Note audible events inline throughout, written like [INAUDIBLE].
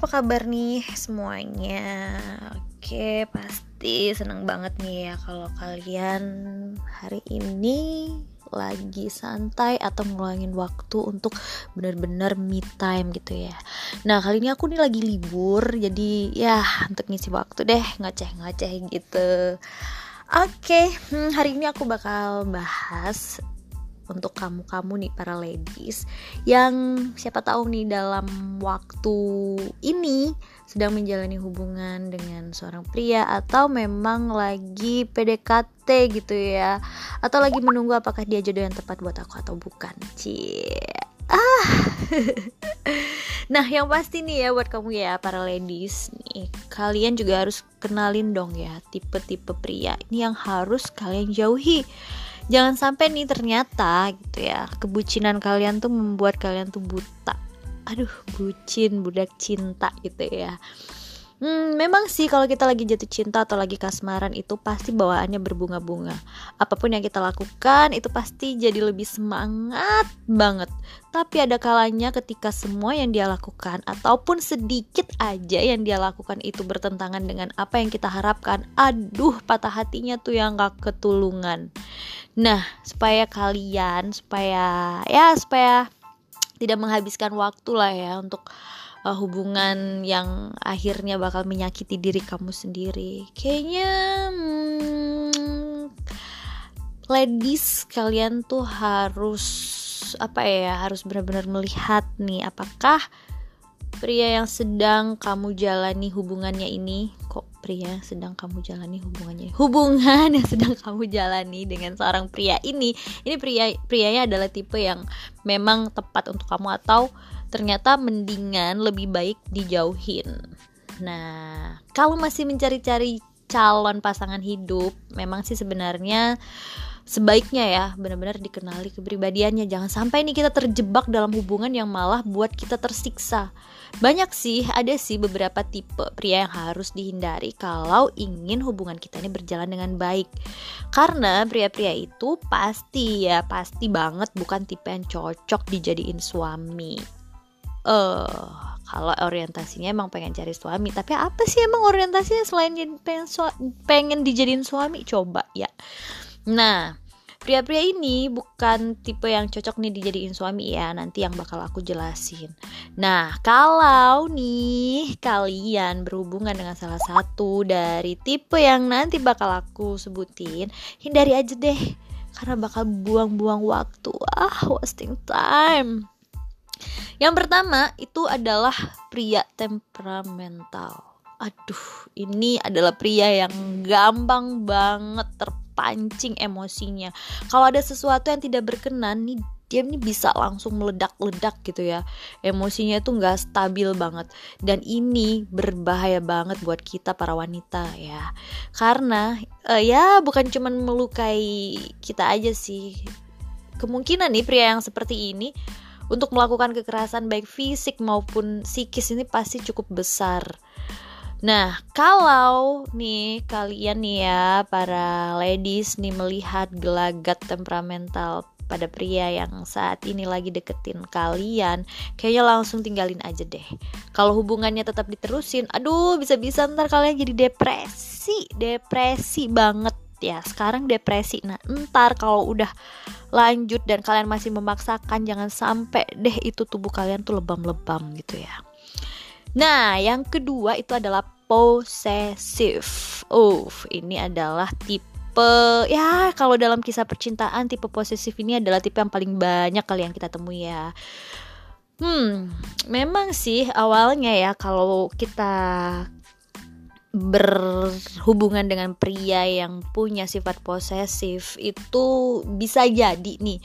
apa kabar nih semuanya? Oke, pasti seneng banget nih ya kalau kalian hari ini lagi santai atau ngeluangin waktu untuk bener-bener me time gitu ya. Nah kali ini aku nih lagi libur, jadi ya untuk ngisi waktu deh ngoceh-ngoceh gitu. Oke, hmm, hari ini aku bakal bahas untuk kamu-kamu nih para ladies yang siapa tahu nih dalam waktu ini sedang menjalani hubungan dengan seorang pria atau memang lagi PDKT gitu ya atau lagi menunggu apakah dia jodoh yang tepat buat aku atau bukan cie. Ah. [LAUGHS] Nah yang pasti nih ya buat kamu ya para ladies nih kalian juga harus kenalin dong ya tipe-tipe pria ini yang harus kalian jauhi jangan sampai nih ternyata gitu ya kebucinan kalian tuh membuat kalian tuh buta. Aduh bucin budak cinta gitu ya Hmm, memang sih kalau kita lagi jatuh cinta atau lagi kasmaran itu pasti bawaannya berbunga-bunga. Apa pun yang kita lakukan itu pasti jadi lebih semangat banget. Tapi ada kalanya ketika semua yang dia lakukan ataupun sedikit aja yang dia lakukan itu bertentangan dengan apa yang kita harapkan. Aduh, patah hatinya tuh yang gak ketulungan. Nah, supaya kalian supaya ya supaya tidak menghabiskan waktu lah ya untuk uh, hubungan yang akhirnya bakal menyakiti diri kamu sendiri. Kayaknya hmm, ladies kalian tuh harus apa ya harus benar-benar melihat nih apakah pria yang sedang kamu jalani hubungannya ini kok pria yang sedang kamu jalani hubungannya hubungan yang sedang kamu jalani dengan seorang pria ini ini pria prianya adalah tipe yang memang tepat untuk kamu atau ternyata mendingan lebih baik dijauhin. Nah, kalau masih mencari-cari calon pasangan hidup, memang sih sebenarnya sebaiknya ya benar-benar dikenali kepribadiannya. Jangan sampai nih kita terjebak dalam hubungan yang malah buat kita tersiksa. Banyak sih ada sih beberapa tipe pria yang harus dihindari kalau ingin hubungan kita ini berjalan dengan baik. Karena pria-pria itu pasti ya pasti banget bukan tipe yang cocok dijadiin suami uh, kalau orientasinya emang pengen cari suami. Tapi apa sih emang orientasinya selain pengen pengen dijadiin suami? Coba ya. Nah pria-pria ini bukan tipe yang cocok nih dijadiin suami ya. Nanti yang bakal aku jelasin. Nah kalau nih kalian berhubungan dengan salah satu dari tipe yang nanti bakal aku sebutin hindari aja deh. Karena bakal buang-buang waktu. Ah wasting time yang pertama itu adalah pria temperamental. Aduh, ini adalah pria yang gampang banget terpancing emosinya. Kalau ada sesuatu yang tidak berkenan nih dia ini bisa langsung meledak-ledak gitu ya emosinya itu nggak stabil banget dan ini berbahaya banget buat kita para wanita ya karena uh, ya bukan cuman melukai kita aja sih kemungkinan nih pria yang seperti ini untuk melakukan kekerasan baik fisik maupun psikis ini pasti cukup besar. Nah, kalau nih kalian nih ya para ladies nih melihat gelagat temperamental pada pria yang saat ini lagi deketin kalian, kayaknya langsung tinggalin aja deh. Kalau hubungannya tetap diterusin, aduh bisa-bisa ntar kalian jadi depresi, depresi banget ya. Sekarang depresi. Nah, ntar kalau udah lanjut dan kalian masih memaksakan jangan sampai deh itu tubuh kalian tuh lebam-lebam gitu ya. Nah, yang kedua itu adalah posesif. Uh, ini adalah tipe ya kalau dalam kisah percintaan tipe posesif ini adalah tipe yang paling banyak kali yang kita temui ya. Hmm, memang sih awalnya ya kalau kita berhubungan dengan pria yang punya sifat posesif itu bisa jadi nih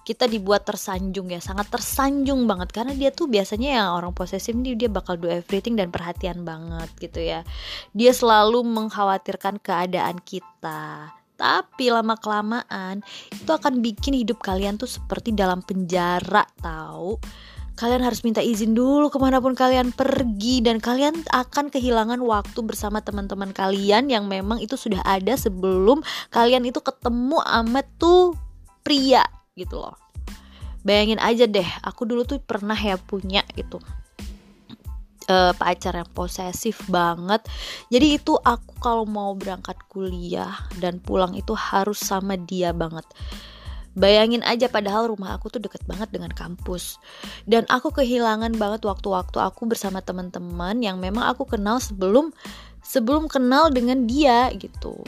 kita dibuat tersanjung ya sangat tersanjung banget. Karena dia tuh biasanya yang orang posesif nih dia bakal do everything dan perhatian banget gitu ya. Dia selalu mengkhawatirkan keadaan kita. Tapi lama kelamaan itu akan bikin hidup kalian tuh seperti dalam penjara tahu kalian harus minta izin dulu ke mana pun kalian pergi dan kalian akan kehilangan waktu bersama teman-teman kalian yang memang itu sudah ada sebelum kalian itu ketemu sama tuh pria gitu loh bayangin aja deh aku dulu tuh pernah ya punya itu uh, pacar yang posesif banget. Jadi itu aku kalau mau berangkat kuliah dan pulang itu harus sama dia banget. Bayangin aja padahal rumah aku tuh deket banget dengan kampus Dan aku kehilangan banget waktu-waktu aku bersama teman-teman yang memang aku kenal sebelum sebelum kenal dengan dia gitu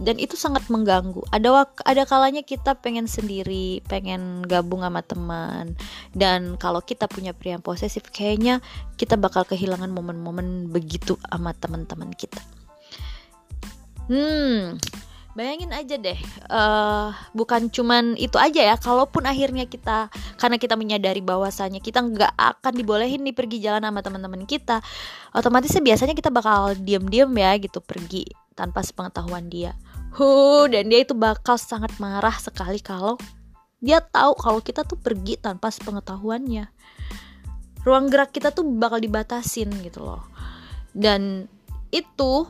dan itu sangat mengganggu. Ada ada kalanya kita pengen sendiri, pengen gabung sama teman. Dan kalau kita punya pria yang posesif, kayaknya kita bakal kehilangan momen-momen begitu sama teman-teman kita. Hmm, bayangin aja deh, uh, bukan cuman itu aja ya. Kalaupun akhirnya kita, karena kita menyadari bahwasanya kita nggak akan dibolehin nih pergi jalan sama teman-teman kita, otomatisnya biasanya kita bakal diam-diam ya gitu pergi tanpa sepengetahuan dia. Huh, dan dia itu bakal sangat marah sekali kalau dia tahu kalau kita tuh pergi tanpa sepengetahuannya. Ruang gerak kita tuh bakal dibatasin gitu loh. Dan itu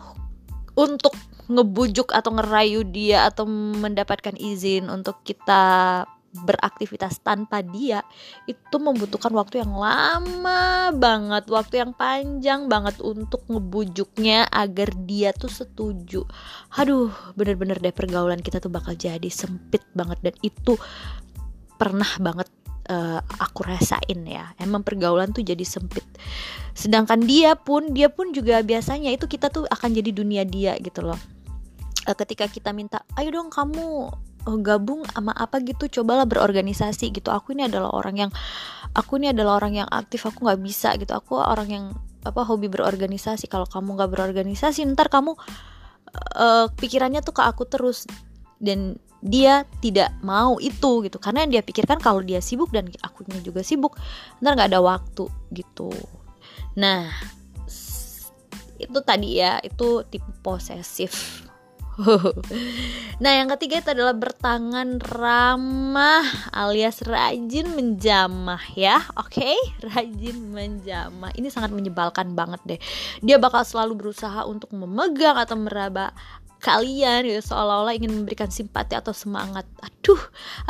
untuk ngebujuk atau ngerayu dia atau mendapatkan izin untuk kita beraktivitas tanpa dia itu membutuhkan waktu yang lama banget, waktu yang panjang banget untuk ngebujuknya agar dia tuh setuju. Aduh, bener-bener deh pergaulan kita tuh bakal jadi sempit banget dan itu pernah banget uh, aku rasain ya. Emang pergaulan tuh jadi sempit. Sedangkan dia pun, dia pun juga biasanya itu kita tuh akan jadi dunia dia gitu loh. Uh, ketika kita minta, ayo dong kamu oh, gabung sama apa gitu cobalah berorganisasi gitu aku ini adalah orang yang aku ini adalah orang yang aktif aku nggak bisa gitu aku orang yang apa hobi berorganisasi kalau kamu nggak berorganisasi ntar kamu uh, pikirannya tuh ke aku terus dan dia tidak mau itu gitu karena yang dia pikirkan kalau dia sibuk dan akunya juga sibuk ntar nggak ada waktu gitu nah itu tadi ya itu tipe posesif [LAUGHS] nah, yang ketiga itu adalah bertangan ramah alias rajin menjamah ya. Oke, okay? rajin menjamah. Ini sangat menyebalkan banget deh. Dia bakal selalu berusaha untuk memegang atau meraba kalian ya seolah-olah ingin memberikan simpati atau semangat. Aduh,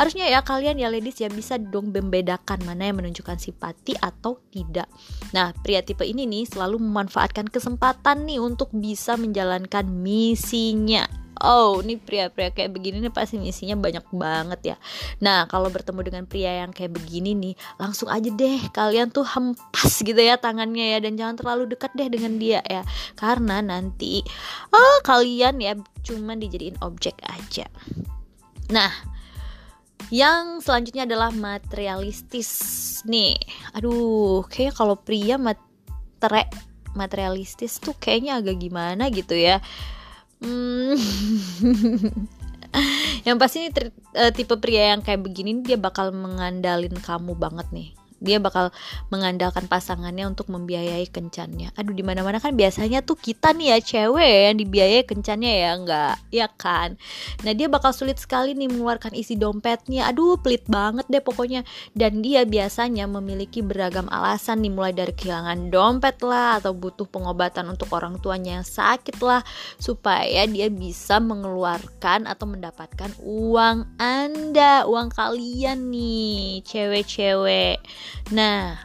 harusnya ya kalian ya ladies ya bisa dong membedakan mana yang menunjukkan simpati atau tidak. Nah, pria tipe ini nih selalu memanfaatkan kesempatan nih untuk bisa menjalankan misinya oh ini pria-pria kayak begini nih pasti misinya banyak banget ya. Nah kalau bertemu dengan pria yang kayak begini nih langsung aja deh kalian tuh hempas gitu ya tangannya ya dan jangan terlalu dekat deh dengan dia ya. Karena nanti oh kalian ya cuman dijadiin objek aja. Nah yang selanjutnya adalah materialistis nih. Aduh kayak kalau pria materialistis tuh kayaknya agak gimana gitu ya Hmm. [LAUGHS] yang pasti ini uh, tipe pria yang kayak begini dia bakal mengandalin kamu banget nih dia bakal mengandalkan pasangannya untuk membiayai kencannya. Aduh di mana-mana kan biasanya tuh kita nih ya cewek yang dibiayai kencannya ya enggak, ya kan. Nah, dia bakal sulit sekali nih mengeluarkan isi dompetnya. Aduh, pelit banget deh pokoknya. Dan dia biasanya memiliki beragam alasan nih mulai dari kehilangan dompet lah atau butuh pengobatan untuk orang tuanya yang sakit lah supaya dia bisa mengeluarkan atau mendapatkan uang Anda, uang kalian nih, cewek-cewek. Nah,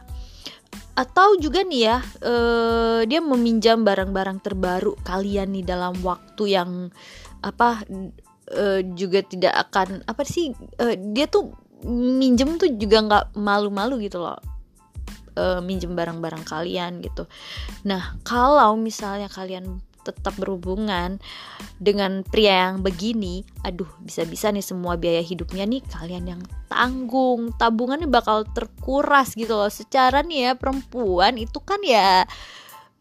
atau juga nih ya, uh, dia meminjam barang-barang terbaru kalian nih dalam waktu yang apa uh, juga tidak akan apa sih uh, dia tuh minjem tuh juga nggak malu-malu gitu loh uh, minjem barang-barang kalian gitu. Nah, kalau misalnya kalian tetap berhubungan dengan pria yang begini, aduh bisa-bisa nih semua biaya hidupnya nih kalian yang tanggung, tabungannya bakal terkuras gitu loh. Secara nih ya perempuan itu kan ya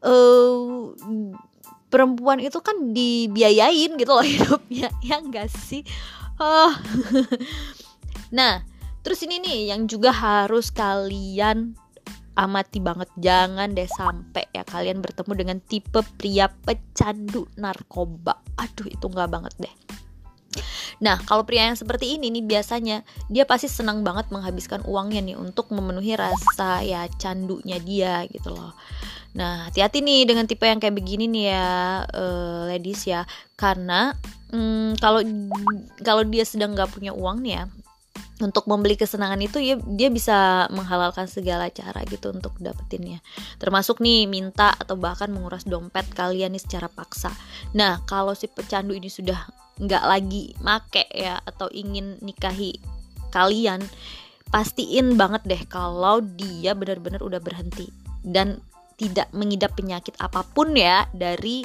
uh, perempuan itu kan dibiayain gitu loh [LAUGHS] hidupnya, ya enggak sih? Oh. [LAUGHS] nah, terus ini nih yang juga harus kalian amati banget. Jangan deh sampai ya kalian bertemu dengan tipe pria pecandu narkoba. Aduh itu nggak banget deh. Nah, kalau pria yang seperti ini nih biasanya dia pasti senang banget menghabiskan uangnya nih untuk memenuhi rasa ya candunya dia gitu loh. Nah, hati-hati nih dengan tipe yang kayak begini nih ya, uh, ladies ya, karena hmm, kalau kalau dia sedang nggak punya uang nih ya, untuk membeli kesenangan itu ya dia bisa menghalalkan segala cara gitu untuk dapetinnya. Termasuk nih minta atau bahkan menguras dompet kalian nih secara paksa. Nah kalau si pecandu ini sudah nggak lagi make ya atau ingin nikahi kalian pastiin banget deh kalau dia benar-benar udah berhenti. Dan tidak mengidap penyakit apa pun ya dari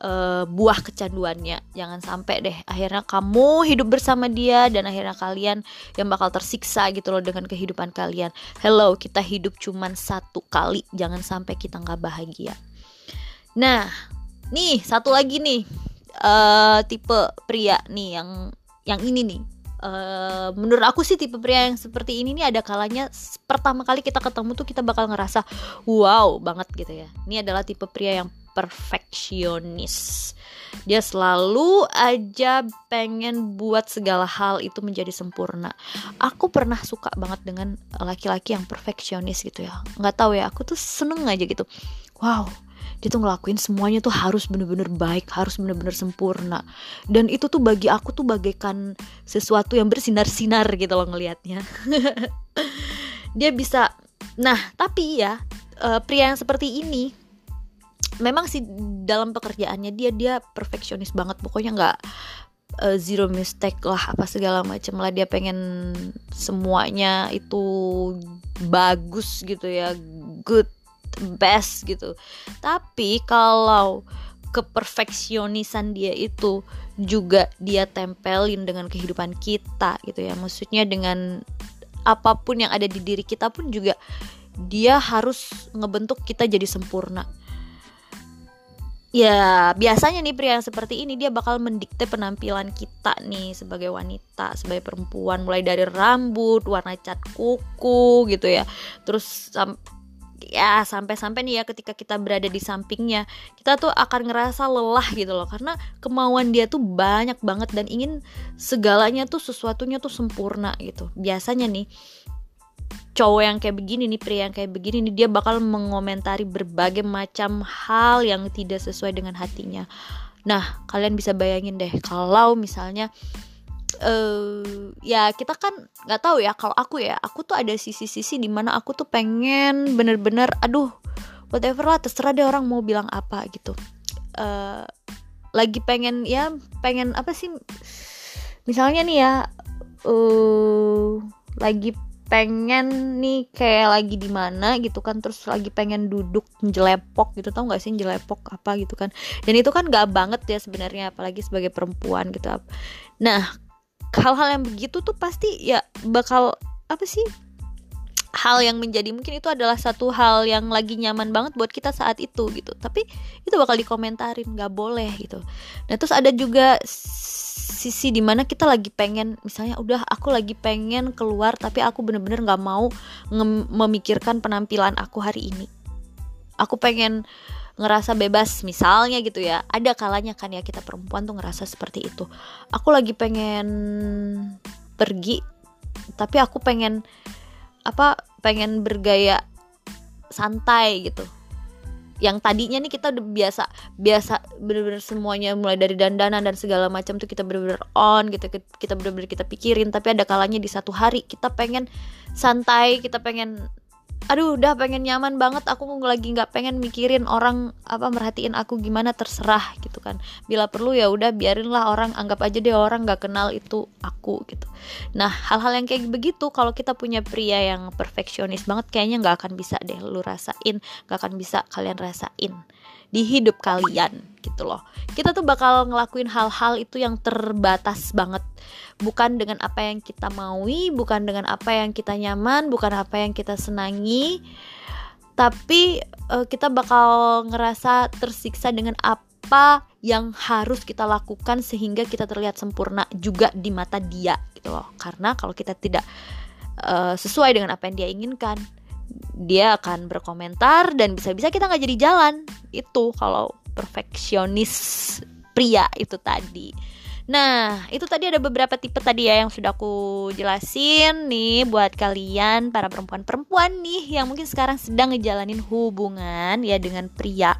uh, buah kecanduannya. Jangan sampai deh akhirnya kamu hidup bersama dia dan akhirnya kalian yang bakal tersiksa gitu loh dengan kehidupan kalian. Hello, kita hidup cuman satu kali, jangan sampai kita nggak bahagia. Nah, nih satu lagi nih uh, tipe pria nih yang yang ini nih Uh, menurut aku sih tipe pria yang seperti ini nih ada kalanya pertama kali kita ketemu tuh kita bakal ngerasa wow banget gitu ya. Ini adalah tipe pria yang perfeksionis. Dia selalu aja pengen buat segala hal itu menjadi sempurna. Aku pernah suka banget dengan laki-laki yang perfeksionis gitu ya. Nggak tahu ya, aku tuh seneng aja gitu. Wow, dia tuh ngelakuin semuanya tuh harus bener-bener baik, harus bener-bener sempurna. Dan itu tuh bagi aku tuh bagaikan sesuatu yang bersinar-sinar gitu loh ngelihatnya. [LAUGHS] dia bisa, nah tapi ya pria yang seperti ini memang sih dalam pekerjaannya dia dia perfeksionis banget. Pokoknya nggak uh, zero mistake lah apa segala macam lah. Dia pengen semuanya itu bagus gitu ya good best gitu. Tapi kalau keperfeksionisan dia itu juga dia tempelin dengan kehidupan kita gitu ya. Maksudnya dengan apa pun yang ada di diri kita pun juga dia harus ngebentuk kita jadi sempurna ya biasanya nih pria yang seperti ini dia bakal mendikte penampilan kita nih sebagai wanita sebagai perempuan. Mulai dari rambut warna cat kuku gitu ya. Terus sam ya sampai-sampai nih ya ketika kita berada di sampingnya kita tuh akan ngerasa lelah gitu loh. Karena kemauan dia tuh banyak banget dan ingin segalanya tuh sesuatunya tuh sempurna gitu. Biasanya nih cowok yang kayak begini nih pria yang kayak begini nih dia bakal mengomentari berbagai macam hal yang tidak sesuai dengan hatinya. Nah kalian bisa bayangin deh kalau misalnya uh, ya kita kan nggak tahu ya kalau aku ya aku tuh ada sisi-sisi di mana aku tuh pengen bener-bener aduh whatever lah terserah deh orang mau bilang apa gitu. Uh, lagi pengen ya pengen apa sih? Misalnya nih ya uh, lagi pengen nih kayak lagi di mana gitu kan terus lagi pengen duduk jelepok gitu tau gak sih jelepok apa gitu kan. Dan itu kan gak banget ya sebenarnya apalagi sebagai perempuan gitu. Nah hal-hal yang begitu tuh pasti ya bakal apa sih hal yang menjadi mungkin itu adalah satu hal yang lagi nyaman banget buat kita saat itu gitu. Tapi itu bakal dikomentarin nggak boleh gitu. Nah terus ada juga sisi di mana kita lagi pengen misalnya udah aku lagi pengen keluar tapi aku bener-bener nggak mau memikirkan penampilan aku hari ini. Aku pengen ngerasa bebas misalnya gitu ya. Ada kalanya kan ya kita perempuan tuh ngerasa seperti itu. Aku lagi pengen pergi tapi aku pengen apa pengen bergaya santai gitu yang tadinya nih kita udah biasa biasa bener-bener semuanya mulai dari dandanan dan segala macam tuh kita bener-bener on gitu kita bener-bener kita pikirin tapi ada kalanya di satu hari kita pengen santai kita pengen aduh udah pengen nyaman banget aku lagi nggak pengen mikirin orang apa merhatiin aku gimana terserah gitu kan. Bila perlu ya udah biarinlah orang anggap aja deh orang nggak kenal itu aku gitu. Nah hal-hal yang kayak begitu kalau kita punya pria yang perfeksionis banget kayaknya nggak akan bisa deh lu rasain nggak akan bisa kalian rasain di hidup kalian gitu loh. Kita tuh bakal ngelakuin hal-hal itu yang terbatas banget. Bukan dengan apa yang kita maui bukan dengan apa yang kita nyaman bukan apa yang kita senangi. Tapi uh, kita bakal ngerasa tersiksa dengan apa yang harus kita lakukan sehingga kita terlihat sempurna juga di mata dia gitu loh. Karena kalau kita tidak uh, sesuai dengan apa yang dia inginkan dia akan berkomentar dan bisa-bisa kita nggak jadi jalan itu kalau perfeksionis pria itu tadi Nah, itu tadi ada beberapa tipe tadi ya yang sudah aku jelasin nih buat kalian para perempuan-perempuan nih yang mungkin sekarang sedang ngejalanin hubungan ya dengan pria.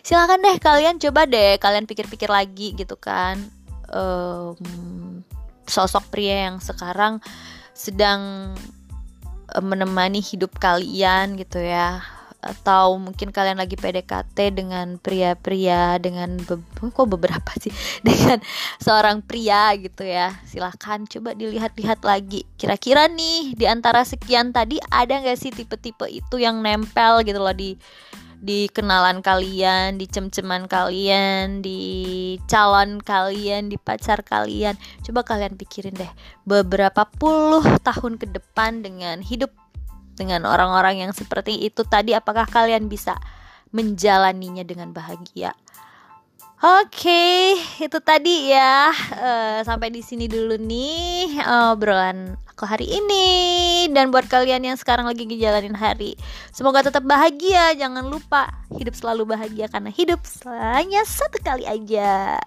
Silahkan deh kalian coba deh kalian pikir-pikir lagi gitu kan. Um, sosok pria yang sekarang sedang menemani hidup kalian gitu ya. Atau mungkin kalian lagi PDKT dengan pria-pria dengan be kok beberapa sih? [LAUGHS] Dengan seorang pria gitu ya. Silahkan coba dilihat-lihat lagi. Kira-kira nih di antara sekian tadi ada nggak sih tipe-tipe itu yang nempel gitu loh di di kenalan kalian, di cem-ceman kalian, di calon kalian, di pacar kalian. Coba kalian pikirin deh, beberapa puluh tahun ke depan dengan hidup dengan orang-orang yang seperti itu tadi apakah kalian bisa menjalaninya dengan bahagia? Oke, okay, itu tadi ya. Uh, sampai di sini dulu nih obrolan aku hari ini. Dan buat kalian yang sekarang lagi ngejalanin hari, semoga tetap bahagia. Jangan lupa hidup selalu bahagia karena hidup hanya satu kali aja.